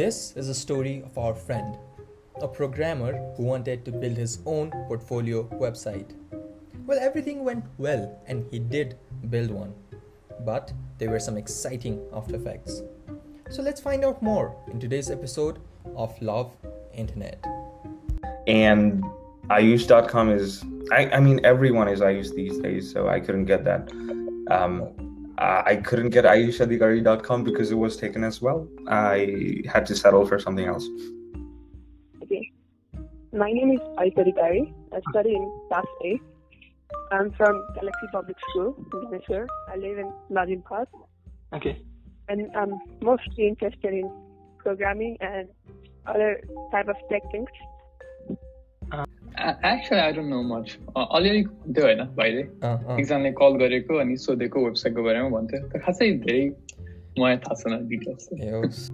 This is a story of our friend, a programmer who wanted to build his own portfolio website. Well, everything went well and he did build one. But there were some exciting after effects. So let's find out more in today's episode of Love Internet. And ayush.com is, I, I mean, everyone is Ayush these days, so I couldn't get that. Um, uh, I couldn't get ayushadhikari.com because it was taken as well. I had to settle for something else. Okay. My name is Ayush Adhikari. I study in class A. I'm from Galaxy Public School in Bhubaneswar. I live in Najim Park. Okay. And I'm mostly interested in programming and other type of tech things. Actually I don't know much अलिअलि भन्थ्यो होइन भाइले. एकजनाले कल गरेको अनि सोधेको वेबसाइटको बारेमा भन्थ्यो खासै धेरै मलाई थाहा छैन डिटेल्स.